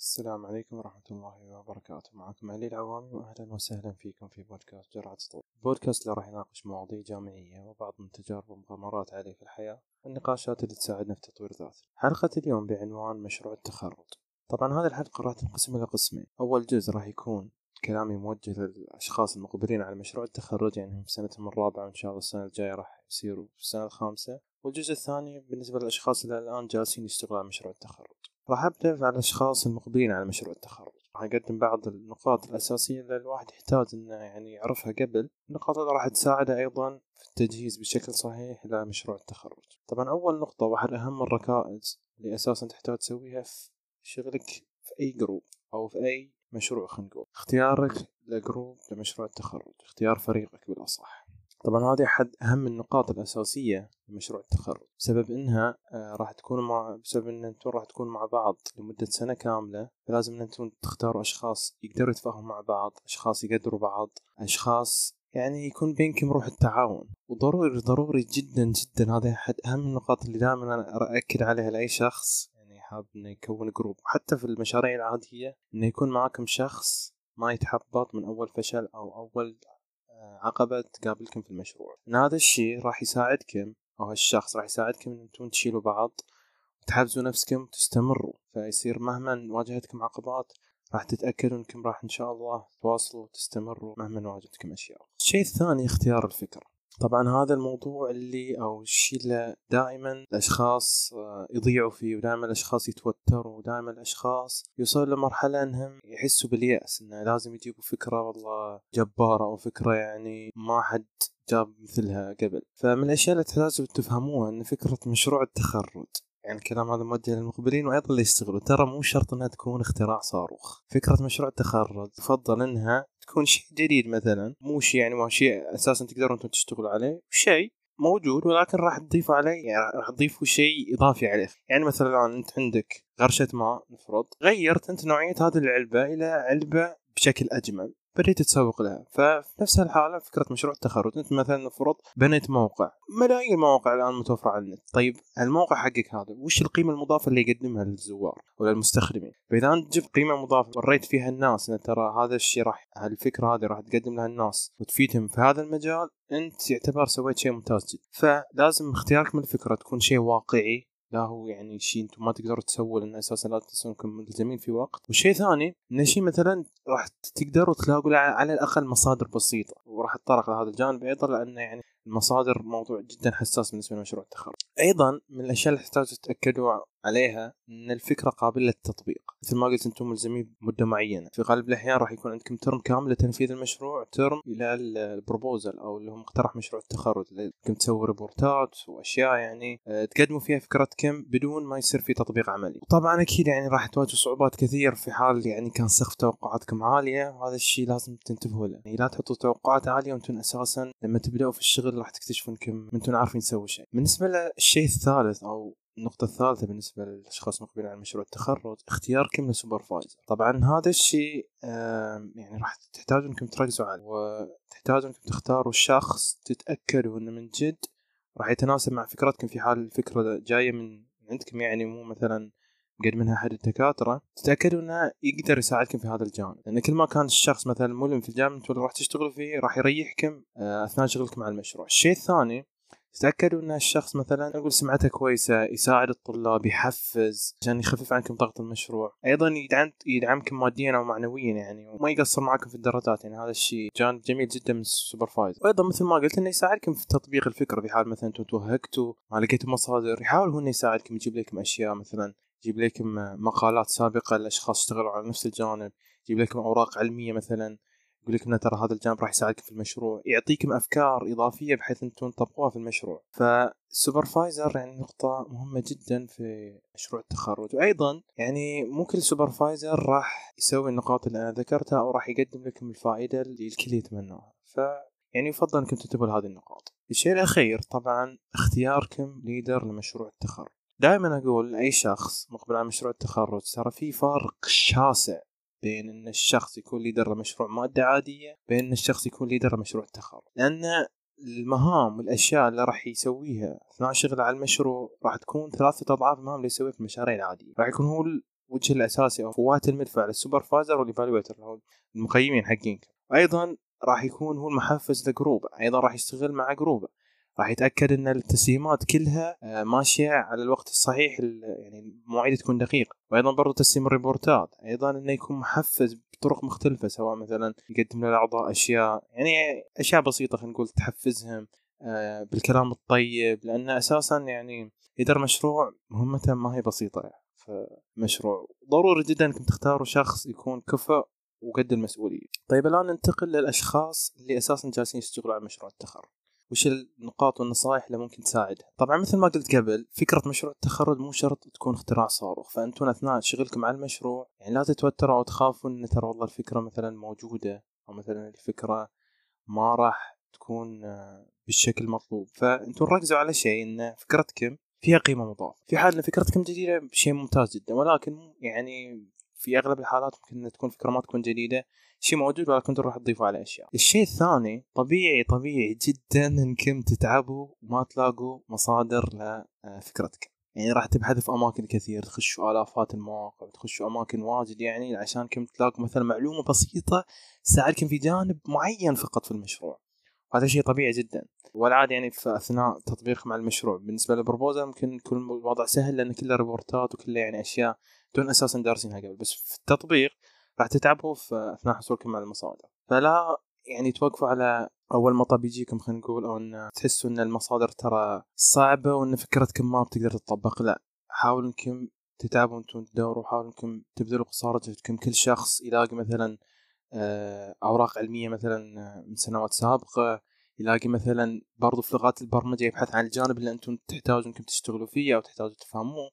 السلام عليكم ورحمة الله وبركاته. معكم علي العوامي وأهلا وسهلا فيكم في بودكاست جرعة سطور البودكاست اللي راح يناقش مواضيع جامعية وبعض من تجارب ومغامرات علي في الحياة والنقاشات اللي تساعدنا في تطوير ذاتي حلقة اليوم بعنوان مشروع التخرج. طبعا هذه الحلقة راح تنقسم إلى قسمين. أول جزء راح يكون كلامي موجه للأشخاص المقبلين على مشروع التخرج يعني هم سنتهم الرابعة وإن شاء الله السنة الجاية راح يصيروا في السنة الخامسة. والجزء الثاني بالنسبة للأشخاص اللي الآن جالسين يشتغلوا على مشروع التخرج. راح أبدأ على الأشخاص المقبلين على مشروع التخرج. راح أقدم بعض النقاط الأساسية اللي الواحد يحتاج إنه يعني يعرفها قبل. النقاط اللي راح تساعده أيضا في التجهيز بشكل صحيح لمشروع التخرج. طبعا أول نقطة وأحد أهم الركائز اللي أساسا تحتاج تسويها في شغلك في أي group أو في أي مشروع خلينا نقول. اختيارك ل group لمشروع التخرج. اختيار فريقك بالأصح. طبعا هذه أحد أهم النقاط الأساسية لمشروع التخرج بسبب إنها آه راح تكون مع بسبب إن أنتم راح تكون مع بعض لمدة سنة كاملة فلازم إن أنتم تختاروا أشخاص يقدروا يتفاهموا مع بعض أشخاص يقدروا بعض أشخاص يعني يكون بينكم روح التعاون. وضروري ضروري جدا جدا هذا أحد أهم النقاط اللي دائما أنا أأكد عليها لأي شخص يعني حاب إنه يكون group حتى في المشاريع العادية إنه يكون معاكم شخص ما يتحبط من أول فشل أو أول عقبة تقابلكم في المشروع. إن هذا الشيء راح يساعدكم أو هالشخص راح يساعدكم إن أنتم تشيلوا بعض وتحفزوا نفسكم وتستمروا فيصير مهما واجهتكم عقبات راح تتأكدوا إنكم راح إن شاء الله تواصلوا وتستمروا مهما واجهتكم أشياء. الشيء الثاني اختيار الفكرة. طبعا هذا الموضوع اللي أو الشيء اللي دائما الأشخاص يضيعوا فيه ودائما الأشخاص يتوتروا ودائما الأشخاص يوصلوا لمرحله إنهم يحسوا باليأس إنه لازم يجيبوا فكرة والله جبارة أو فكرة يعني ما حد جاب مثلها قبل. فمن الأشياء اللي تحتاجوا تفهموها إن فكرة مشروع التخرج يعني الكلام هذا موجه للمقبلين وأيضا اللي يشتغلوا ترى مو شرط إنها تكون اختراع صاروخ. فكرة مشروع التخرج يفضل إنها تكون شيء جديد مثلا. مو شيء يعني ما شيء أساسا تقدرون إنتم تشتغلوا عليه. شيء موجود ولكن راح تضيفوا عليه يعني راح تضيفوا شيء إضافي عليه. يعني مثلا أنت عندك غرشة ماء نفرض. غيرت أنت نوعية هذه العلبة إلى علبة بشكل أجمل. بديت تسوق لها. ففي نفس الحالة فكرة مشروع التخرج أنت مثلا نفرض بنيت موقع. ملايين المواقع الآن متوفره على النت. طيب الموقع حقك هذا وش القيمة المضافة اللي يقدمها للزوار ولا فاذا أنت جبت قيمة مضافة وريت فيها الناس إن ترى هذا الشيء راح هالفكرة هذه راح تقدم لها الناس وتفيدهم في هذا المجال أنت يعتبر سويت شيء ممتاز جدا. فلازم اختيارك من الفكرة تكون شيء واقعي لا هو يعني شيء أنتم ما تقدروا تسووا لأن أساسا لا تنسون انكم ملزمين في وقت. والشيء ثاني إن شيء مثلا راح تقدروا تلاقوا على الأقل مصادر بسيطة. وراح اتطرق لهذا الجانب أيضا لأن يعني المصادر موضوع جدا حساس بالنسبة لمشروع التخرج. أيضا من الأشياء اللي تحتاجوا تتأكدوا عليها إن الفكرة قابلة للتطبيق. مثل ما قلت أنتم ملزمين بمدة معينة. في غالب الأحيان راح يكون عندكم term كامل لتنفيذ المشروع term إلى ال proposal أو اللي هو مقترح مشروع التخرج. انكم تسووا report ات وأشياء يعني تقدموا فيها فكرتكم بدون ما يصير في تطبيق عملي. طبعا أكيد يعني راح تواجهوا صعوبات كثير في حال يعني كان سقف توقعاتكم عالية. وهذا الشيء لازم تنتبهوا له. يعني لا تحطوا توقعات عالية وأنتم أساسا لما تبدأوا في الشغل راح تكتشفوا انكم أنتم عارفين تسووا شيء. بالنسبة للشيء الثالث أو النقطة الثالثة بالنسبة للأشخاص المقبلين على مشروع التخرج اختياركم ل supervisor طبعا هذا الشيء يعني راح تحتاجوا إنكم تركزوا عليه. وتحتاجوا إنكم تختاروا شخص تتأكدوا إنه من جد راح يتناسب مع فكرتكم في حال الفكرة جاية من عندكم. يعني مو مثلا قد منها أحد الدكاترة. تتأكدوا إنه يقدر يساعدكم في هذا الجانب. لأن كل ما كان الشخص مثلا ملم في الجانب أنتم راح تشتغلوا فيه راح يريحكم أثناء شغلكم على المشروع. الشيء الثاني تأكدوا أن الشخص مثلا نقول سمعته كويسة يساعد الطلاب يحفز عشان يخفف عنكم ضغط المشروع. أيضا يدعم يدعمكم ماديا أو معنويا يعني وما يقصر معكم في الدرجات يعني هذا الشيء جانب جميل جدا من السوبرفايزر. وأيضا مثل ما قلت أنه يساعدكم في تطبيق الفكرة في حال مثلا أنتم توهقتوا ما لقيتوا مصادر يحاول هو أنه يساعدكم يجيب لكم أشياء مثلا يجيب لكم مقالات سابقة لأشخاص اشتغلوا على نفس الجانب يجيب لكم أوراق علمية مثلا. يقول لكم ترى هذا الجانب راح يساعدكم في المشروع يعطيكم أفكار إضافية بحيث أنتم تطبقوها في المشروع. فال supervisor يعني نقطة مهمة جدا في مشروع التخرج. وأيضا يعني مو كل supervisor راح يسوي النقاط اللي أنا ذكرتها أو راح يقدم لكم الفائدة اللي الكل يتمناها. ف يعني يفضل إنكم تنتبهوا لهذه النقاط. الشيء الأخير طبعا اختياركم leader لمشروع التخرج. دائما أقول لاي شخص مقبل على مشروع التخرج ترى في فرق شاسع. بين إن الشخص يكون leader لمشروع مادة عادية بين إن الشخص يكون leader لمشروع التخرج. لأن المهام والاشياء اللي راح يسويها أثناء شغله على المشروع راح تكون ثلاثة أضعاف المهام اللي يسويها في المشاريع العادية. راح يكون هو الوجه الأساسي أو فوهة المدفع لل supervisor وال evaluator اللي هو المقيمين حقينك. أيضا راح يكون هو المحفز ل group أيضا راح يشتغل مع group راح يتأكد إن التسليمات كلها آه، ماشية على الوقت الصحيح يعني المواعيد تكون دقيقة وأيضا برضو تسليم الريبورتات أيضا إنه يكون محفز بطرق مختلفة سواء مثلا يقدم للأعضاء أشياء يعني أشياء بسيطة خلينا نقول تحفزهم آه، بالكلام الطيب لأن أساسا يعني اداره مشروع مهمته ما هي بسيطة يعني فمشروع ضروري جدا إنكم تختاروا شخص يكون كفء وقد المسؤولية. طيب الآن ننتقل للأشخاص اللي أساسا جالسين يشتغلوا على مشروع التخرج. وش النقاط والنصائح اللي ممكن تساعدها. طبعا مثل ما قلت قبل فكرة مشروع التخرج مو شرط تكون اختراع صاروخ فأنتم أثناء شغلكم على المشروع يعني لا تتوتروا أو تخافوا أن ترى والله الفكرة مثلا موجودة أو مثلا الفكرة ما راح تكون آه، بالشكل المطلوب. فأنتم ركزوا على شيء أن فكرتكم فيها قيمة مضافة في حال أن فكرتكم جديدة شيء ممتاز جدا ولكن يعني في أغلب الحالات ممكن تكون فكرة ما تكون جديدة شيء موجود ولكن تروح تضيفه على أشياء. الشيء الثاني طبيعي طبيعي جدا انكم تتعبوا وما تلاقوا مصادر لفكرتك. يعني راح تبحث في أماكن كثير تخشوا آلافات المواقع تخشوا أماكن واجد يعني عشانكم تلاقوا مثلا معلومة بسيطة تساعدكم في جانب معين فقط في المشروع. هذا شيء طبيعي جدا. والعادة يعني في أثناء تطبيقكم على المشروع بالنسبة للبروبوزل ممكن يكون الوضع سهل لأن كله ريبورتات وكله يعني أشياء دون أساسا دارسينها قبل. بس في التطبيق راح تتعبوا في اثناء حصولكم على المصادر. فلا يعني توقفوا على أول مطب يجيكم خلينا نقول أو إن تحسوا إن المصادر ترى صعبة وإن فكرتكم ما بتقدر تطبق لا. حاولوا إنكم تتعبوا أنتم تدوروا حاولوا إنكم تبذلوا قصارى جهدكم كل شخص يلاقي مثلا آه، أوراق علمية مثلا من سنوات سابقة يلاقي مثلا برضو في لغات البرمجة يبحث عن الجانب اللي أنتم تحتاجوا إنكم تشتغلوا فيه أو تحتاجوا تفهموه.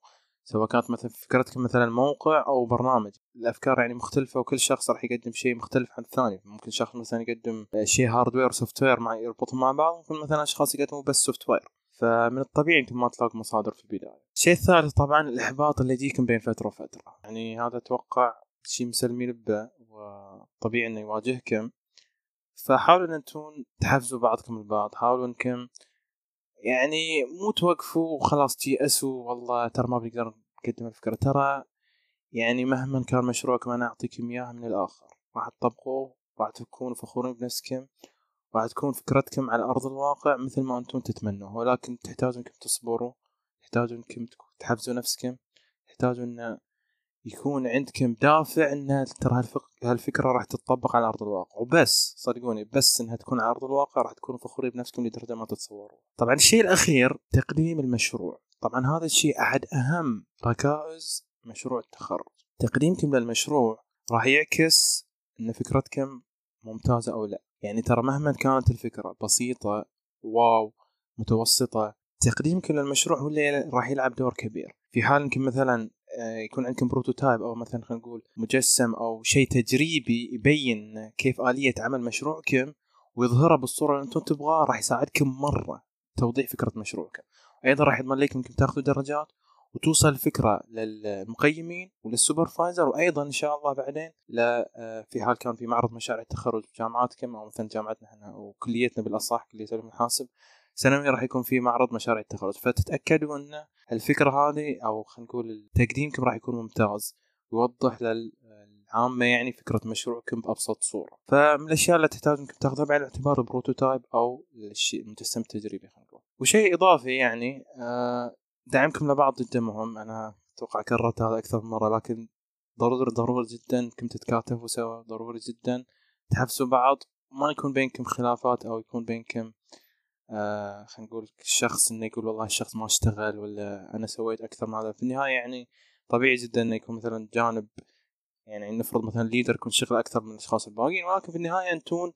سواء كانت مثلا فكرتك مثلا موقع أو برنامج. الأفكار يعني مختلفة وكل شخص راح يقدم شيء مختلف عن الثاني. ممكن شخص مثلا يقدم شيء hardware و software مع يربطهم مع بعض ممكن مثلا أشخاص يقدموا بس software فمن الطبيعي أنتم ما تلاقوا مصادر في البداية. الشيء الثالث طبعا الإحباط اللي يجيكم بين فترة وفترة. يعني هذا أتوقع شيء مسلمين به وطبيعي إنه يواجهكم. فحاولوا إن أنتم تحفزوا بعضكم البعض. حاولوا إنكم يعني مو توقفوا وخلاص تيأسوا والله ترى ما بنقدر نقدم الفكرة. ترى يعني مهما كان مشروعكم أنا أعطيكم إياه من الآخر. راح تطبقوه راح تكونوا فخورين بنفسكم راح تكون فكرتكم على أرض الواقع مثل ما أنتم تتمنوا ولكن تحتاجوا أنكم تصبروا تحتاجوا أنكم تحفزوا نفسكم تحتاجوا أن يكون عندكم دافع إن ترى هالفكرة راح تتطبق على أرض الواقع وبس صدقوني بس إنها تكون على أرض الواقع راح تكونوا فخورين بنفسكم لدرجة ما تتصوروا. طبعا الشيء الأخير تقديم المشروع، طبعا هذا الشيء أحد أهم ركائز مشروع التخرج. تقديمكم للمشروع راح يعكس إن فكرتكم ممتازة أو لا، يعني ترى مهما كانت الفكرة بسيطة أو متوسطة تقديمكم للمشروع هو اللي راح يلعب دور كبير في حال إنكم مثلا يكون عندكم prototype أو مثلا خلينا نقول مجسم أو شيء تجريبي يبين كيف آلية عمل مشروعكم ويظهره بالصورة اللي أنتم تبغاها راح يساعدكم مرة توضيح فكرة مشروعكم. أيضا راح يضمن لكم أنكم تاخذوا درجات وتوصل الفكرة للمقيمين ولل supervisor وأيضا إن شاء الله بعدين آه، في حال كان في معرض مشاريع التخرج بجامعاتكم أو مثلا جامعتنا إحنا وكليتنا بالأصح كلية علوم الحاسب سنويا راح يكون في معرض مشاريع التخرج. فتتأكدوا أن الفكرة هذه أو خلينا نقول تقديمكم راح يكون ممتاز يوضح للعامة يعني فكرة مشروعكم بأبسط صورة. فمن الأشياء اللي تحتاج أنكم تاخذها بعين الاعتبار ال prototype أو الشيء المجسم التجريبي خلينا نقول. وشيء إضافي يعني آه، دعمكم لبعض جدا مهم. أنا أتوقع كررت هذا أكثر من مرة لكن ضروري ضروري جدا أنكم تتكاتفوا سوا ضروري جدا تحفزوا بعض. ما يكون بينكم خلافات أو يكون بينكم آه خلينا نقول الشخص إنه يقول والله الشخص ما اشتغل ولا أنا سويت أكثر من هذا في النهاية يعني طبيعي جدا إنه يكون مثلا جانب يعني نفرض مثلا ليدر يكون شغل أكثر من الأشخاص الباقيين ولكن في النهاية أنتم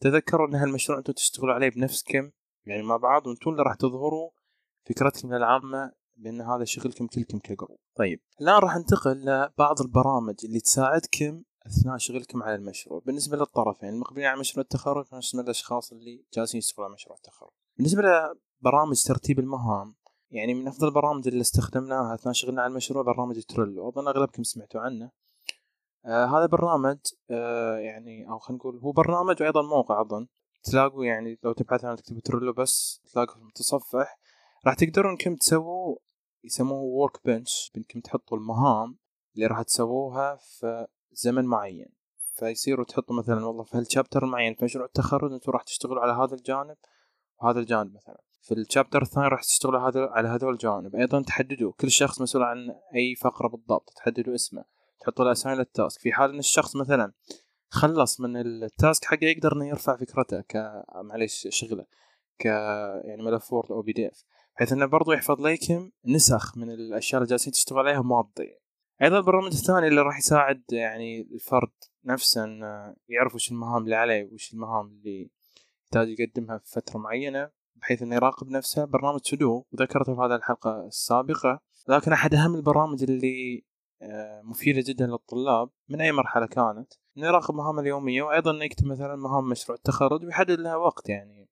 تذكروا إن هالمشروع أنتم تشتغلوا عليه بنفسكم يعني مع بعض وأنتم اللي راح تظهروا فكرتكم للعامه بأن هذا شغلكم كلكم كجروب. طيب الآن راح ننتقل لبعض البرامج اللي تساعدكم أثناء شغلكم على المشروع. بالنسبة للطرفين المقبلين على مشروع التخرج بالنسبة للأشخاص اللي جالسين يشتغلوا على مشروع التخرج. بالنسبة لبرامج ترتيب المهام يعني من أفضل البرامج اللي استخدمناها أثناء شغلنا على المشروع برنامج تريلو. أظن أغلبكم سمعتوا عنه. آه هذا برنامج آه يعني أو خلينا نقول هو برنامج وأيضا موقع أظن. تلاقوا يعني لو تبحث عن تكتب تريلو بس تلاقوا في المتصفح. راح تقدرون إنكم تسووا يسموه ورك بنش إنكم تحطوا المهام اللي راح تسووها في زمن معين. فيصيروا تحطوا مثلا والله في هالشابتر المعين في مشروع التخرج أنتم راح تشتغلوا على هذا الجانب وهذا الجانب مثلا. في الشابتر الثاني راح تشتغلوا هذا على هذول الجوانب. أيضا تحددوا كل شخص مسؤول عن أي فقرة بالضبط تحددوا اسمه تحطوا له اسامي لل task في حال إن الشخص مثلا خلص من ال task حقه يقدر إنه يرفع فكرته ك معليش شغله ك يعني ملف Word أو PDF بحيث إنه برضو يحفظ لكم نسخ من الأشياء اللي جالسين تشتغلوا عليها ما تضيع أيضا البرنامج الثاني اللي راح يساعد يعني الفرد نفسه إنه يعرف وش المهام اللي عليه وش المهام اللي يحتاج يقدمها في فترة معينة بحيث إنه يراقب نفسه. برنامج To Do وذكرته في هذه الحلقة السابقة. لكن أحد أهم البرامج اللي آه، مفيدة جدا للطلاب من أي مرحلة كانت إنه يراقب مهامه اليومية وأيضا إنه يكتب مثلا مهام مشروع التخرج ويحدد لها وقت يعني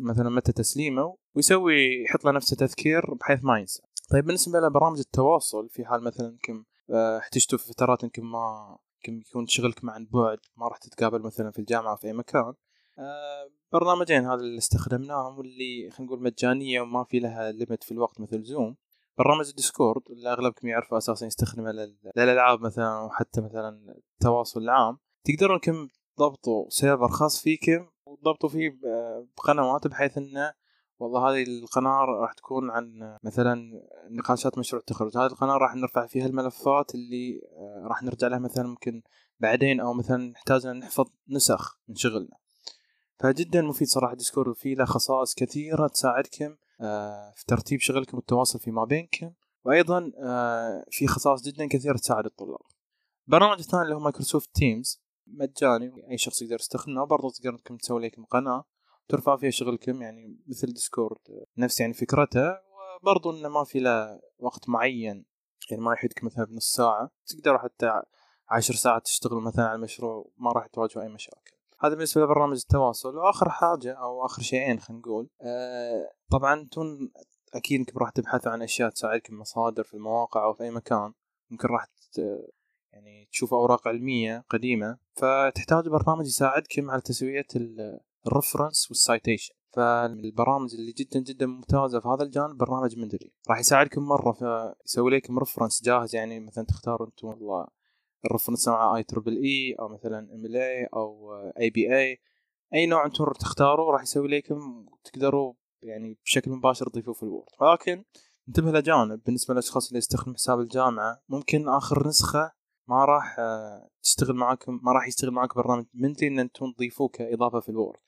مثلا متى تسليمه ويسوي يحط له نفسه تذكير بحيث ما ينسى. طيب بالنسبة لبرامج التواصل في حال مثلا يمكن آه، احتجتوا في فترات يمكن ما يمكن يكون شغلك مع بعد ما راح تتقابل مثلا في الجامعة في أي مكان آه، برنامجين هذا اللي استخدمناهم واللي خلينا نقول مجانية وما في لها ليمت في الوقت مثل زوم برنامج ال Discord اللي أغلبكم يعرفوا أساسا يستخدمه للألعاب مثلا وحتى مثلا التواصل العام. تقدرون انكم تضبطوا server خاص فيكم وتضبطوا فيه بقنوات بحيث إنه والله هذه القناة راح تكون عن مثلا نقاشات مشروع التخرج. هذه القناة راح نرفع فيها الملفات اللي آه، راح نرجع لها مثلا ممكن بعدين أو مثلا نحتاج أن نحفظ نسخ من شغلنا. فجدا مفيد صراحة Discord فيه له خصائص كثيرة تساعدكم آه، في ترتيب شغلكم والتواصل فيما بينكم. وأيضا آه، في خصائص جدا كثيرة تساعد الطلاب. البرنامج الثاني اللي هو Microsoft Teams مجاني أي شخص يقدر يستخدمه برضو تقدر انكم تسوي لكم قناه ترفع فيها شغلكم يعني مثل Discord. نفس يعني فكرته وبرضو انه ما في له وقت معين يعني ما يحدك مثلا بنص ساعة تقدر حتى عشر ساعات تشتغل مثلا على المشروع ما راح تواجهوا أي مشاكل. هذا بالنسبة لبرنامج التواصل. وآخر حاجة أو آخر شيئين خلينا نقول آه طبعا تون أكيد إنكم راح تبحثوا عن أشياء تساعدكم مصادر في المواقع أو في أي مكان. ممكن راح يعني تشوفوا أوراق علمية قديمة. فتحتاج برنامج يساعدكم على تسوية ال reference وال citation فالبرامج اللي جدا جدا ممتازة في هذا الجانب برنامج Mendeley راح يساعدكم مرة فيسوي لكم reference جاهز يعني مثلا تختاروا أنتم والله ال reference مع IEEE أو مثلا MLA أو APA أي نوع أنتم تختاروا راح يسوي لكم تقدروا يعني بشكل مباشر تضيفوه في ال Word. ولكن انتبه لجانب بالنسبة للأشخاص اللي يستخدمون حساب الجامعة. ممكن آخر نسخة ما راح تشتغل معاكم ما راح يشتغل معاك برنامج Mendeley إن أنتم تضيفوه كإضافة في ال Word.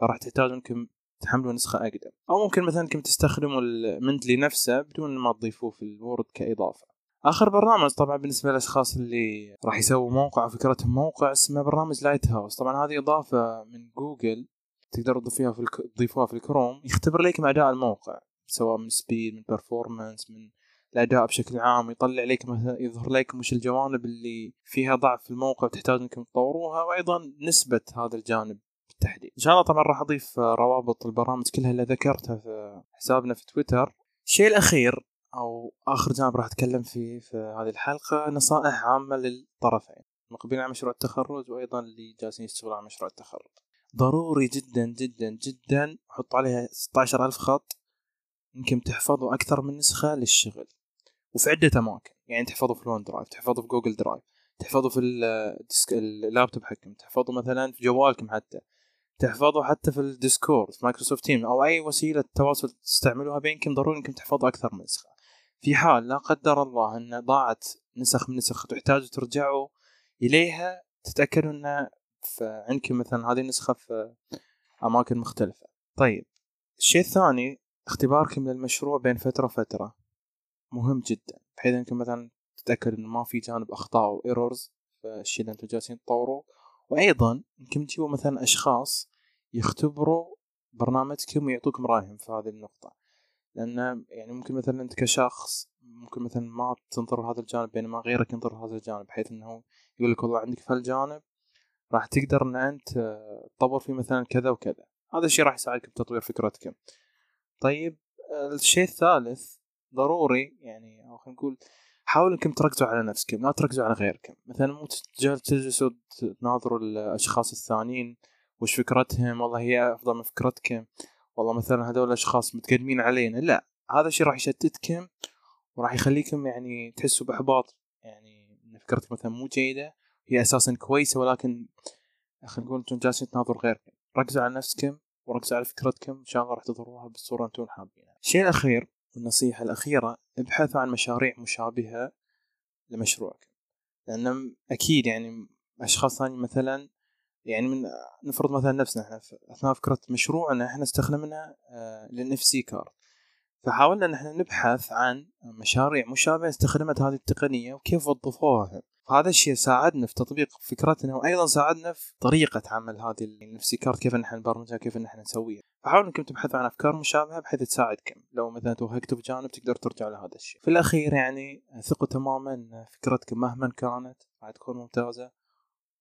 فراح تحتاجوا انكم تحملوا نسخة أقدم. أو ممكن مثلا انكم تستخدموا ال Mendeley نفسه بدون ما تضيفوه في ال Word كإضافة. آخر برنامج طبعا بالنسبة للأشخاص اللي راح يسووا موقع وفكرتهم موقع اسمه برنامج Lighthouse طبعا هذه إضافة من جوجل تقدروا تضيفوها في تضيفوها في الكروم يختبر لكم أداء الموقع سواء من speed من performance من الأداء بشكل عام يطلع لك مثلا يظهر لكم وش الجوانب اللي فيها ضعف في الموقع وتحتاج انكم تطوروها وأيضا نسبة هذا الجانب بالتحديد. إن شاء الله طبعا راح أضيف روابط البرامج كلها اللي ذكرتها في حسابنا في تويتر. الشيء الأخير أو آخر جانب راح أتكلم فيه في هذه الحلقة نصائح عامة للطرفين. المقبلين على مشروع التخرج وأيضا اللي جالسين يشتغلوا على مشروع التخرج. ضروري جدا جدا جدا حط عليها 16000 خط إنكم تحفظوا أكثر من نسخة للشغل. وفي عدة أماكن يعني تحفظه في ال OneDrive تحفظه في Google Drive تحفظه في اللابتوب حقكم تحفظه مثلا في جوالكم حتى. تحفظه حتى في ال Discord في Microsoft Team أو أي وسيلة تواصل تستعملوها بينكم ضروري إنكم تحفظوا أكثر من نسخة. في حال لا قدر الله إن ضاعت نسخ من نسخ تحتاجوا ترجعوا إليها تتأكدوا إن عندكم مثلا هذه النسخة في أماكن مختلفة. طيب الشيء الثاني اختباركم للمشروع بين فترة وفترة مهم جدا بحيث إنكم مثلا تتاكد إنه ما في جانب أخطاء أو ايرورز في الشيء اللي أنتم جالسين تطوروه. وأيضا يمكن تجيبوا مثلا أشخاص يختبروا برنامجكم ويعطوكم رأيهم في هذه النقطة. لأن يعني ممكن مثلا أنت كشخص ممكن مثلا ما تنظر هذا الجانب بينما غيرك ينظر هذا الجانب بحيث أنه يقول لك والله عندك في هالجانب راح تقدر أن أنت تطور فيه مثلا كذا وكذا. هذا الشيء راح يساعدك بتطوير فكرتكم. طيب الشيء الثالث ضروري يعني أو خلينا نقول حاولوا انكم تركزوا على نفسكم لا تركزوا على غيركم. مثلا مو تجلسوا تناظروا الأشخاص الثانيين وش فكرتهم؟ والله هي أفضل من فكرتكم. والله مثلا هذول الأشخاص متقدمين علينا. لا هذا الشيء راح يشتتكم وراح يخليكم يعني تحسوا بإحباط. يعني يعني فكرتك مثلا مو جيدة هي أساسا كويسة ولكن خلينا نقول أنتم جالسين تناظروا غيركم. ركزوا على نفسكم وركزوا على فكرتكم. إن شاء الله راح تظهروها بالصورة أنتم حابينها. الشيء الأخير والنصيحه الأخيرة ابحثوا عن مشاريع مشابهة لمشروعكم لأن أكيد يعني أشخاص ثانيين مثلا يعني من نفرض مثلا نفسنا إحنا أثناء فكرة مشروعنا إحنا استخدمنا لل NFC card. فحاولنا إن إحنا نبحث عن مشاريع مشابهة استخدمت هذه التقنية وكيف وظفوها. فهذا الشيء ساعدنا في تطبيق فكرتنا وأيضا ساعدنا في طريقة عمل هذه ال NFC card كيف نحن نبرمجها كيف نحن نسويها. فحاولوا إنكم تبحثوا عن أفكار مشابهة بحيث تساعدكم. لو مثلا توهقتوا بجانب تقدر ترجع لهذا الشيء. في الأخير يعني ثقوا تماما إن فكرتكم مهما كانت راح تكون ممتازة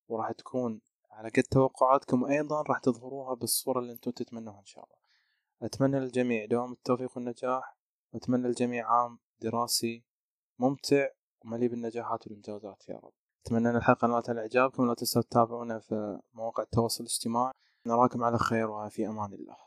وراح تكون على قد توقعاتكم وأيضا راح تظهروها بالصورة اللي أنتم تتمنوها إن شاء الله. أتمنى للجميع دوام التوفيق والنجاح. واتمنى للجميع عام دراسي ممتع. ومليء بالنجاحات والانجازات يا رب. أتمنى أن الحلقة نالت على اعجابكم ولا تنسوا تتابعونا في مواقع التواصل الاجتماعي. نراكم على خير وفي أمان الله.